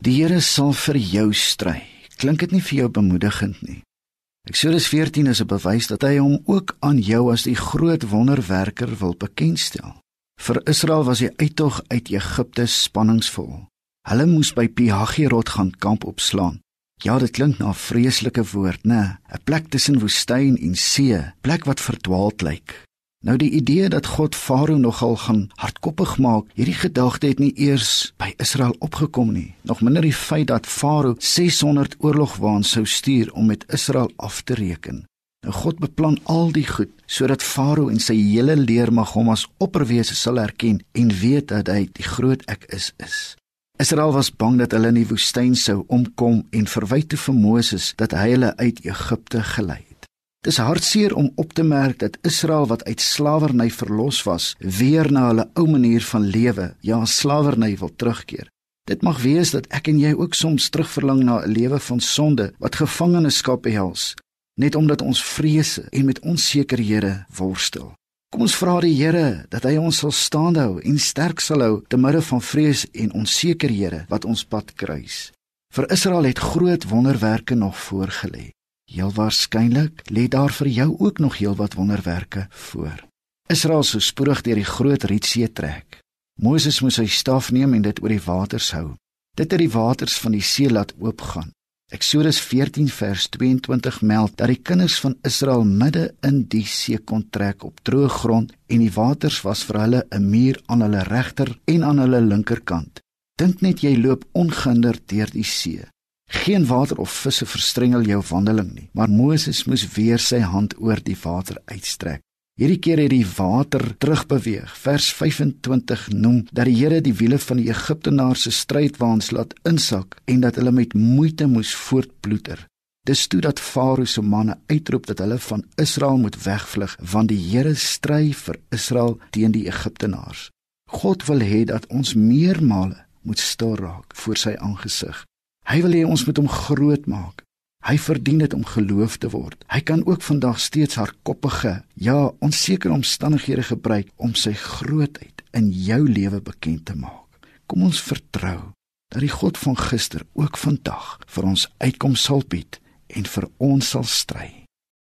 Die Here sal vir jou stry. Klink dit nie vir jou bemoedigend nie? Eksodus 14 is 'n bewys dat hy hom ook aan jou as die groot wonderwerker wil bekendstel. Vir Israel was die uittog uit Egipte spanningsvol. Hulle moes by Pihahirot gaan kamp opslaan. Ja, dit klink na 'n vreeslike woord, né? 'n Plek tussen woestyn en see, plek wat verdwaald lyk. Nou die idee dat God Farao nogal gaan hardkoppig maak, hierdie gedagte het nie eers by Israel opgekom nie. Nog minder die feit dat Farao 600 oorlogwaans sou stuur om met Israel af te reken. Nou God beplan al die goed sodat Farao en sy hele leermag hom as opperwese sal erken en weet dat hy die groot ek is is. Israel was bang dat hulle in die woestyn sou omkom en verwyte vir Moses dat hy hulle uit Egipte gelei Dis hartseer om op te merk dat Israel wat uit slawerny verlos was, weer na hulle ou manier van lewe, ja, slawerny wil terugkeer. Dit mag wees dat ek en jy ook soms terugverlang na 'n lewe van sonde wat gevangenskap behels, net omdat ons vrese en met onsekerhede worstel. Kom ons vra die Here dat hy ons sal staande hou en sterk sal hou te midde van vrees en onsekerhede wat ons pad kruis. Vir Israel het groot wonderwerke nog voorgelê. Heel waarskynlik lê daar vir jou ook nog heelwat wonderwerke voor. Israel sou spoedig deur die groot Rietsee trek. Moses moes sy staf neem en dit oor die waters hou. Dit het die waters van die see laat oopgaan. Eksodus 14 vers 22 meld dat die kinders van Israel midde in die see kon trek op droë grond en die waters was vir hulle 'n muur aan hulle regter en aan hulle linkerkant. Dink net jy loop ongehinderd deur die see. Geen water of visse verstrengel jou wandeling nie, maar Moses moes weer sy hand oor die water uitstrek. Hierdie keer het die water terugbeweeg. Vers 25 noem dat die Here die wiele van die Egiptenaars se strydwaans laat insak en dat hulle met moeite moes voortploeter. Dis toe dat Farao se manne uitroep dat hulle van Israel moet wegvlug want die Here stry vir Israel teen die Egiptenaars. God wil hê dat ons meermale moet stil raak voor sy aangesig. Hy wil hê ons moet hom groot maak. Hy verdien dit om geloof te word. Hy kan ook vandag steeds haar koppige, ja, onsekere omstandighede gebruik om sy grootheid in jou lewe bekend te maak. Kom ons vertrou dat die God van gister ook vandag vir ons uitkom sal bied en vir ons sal stry.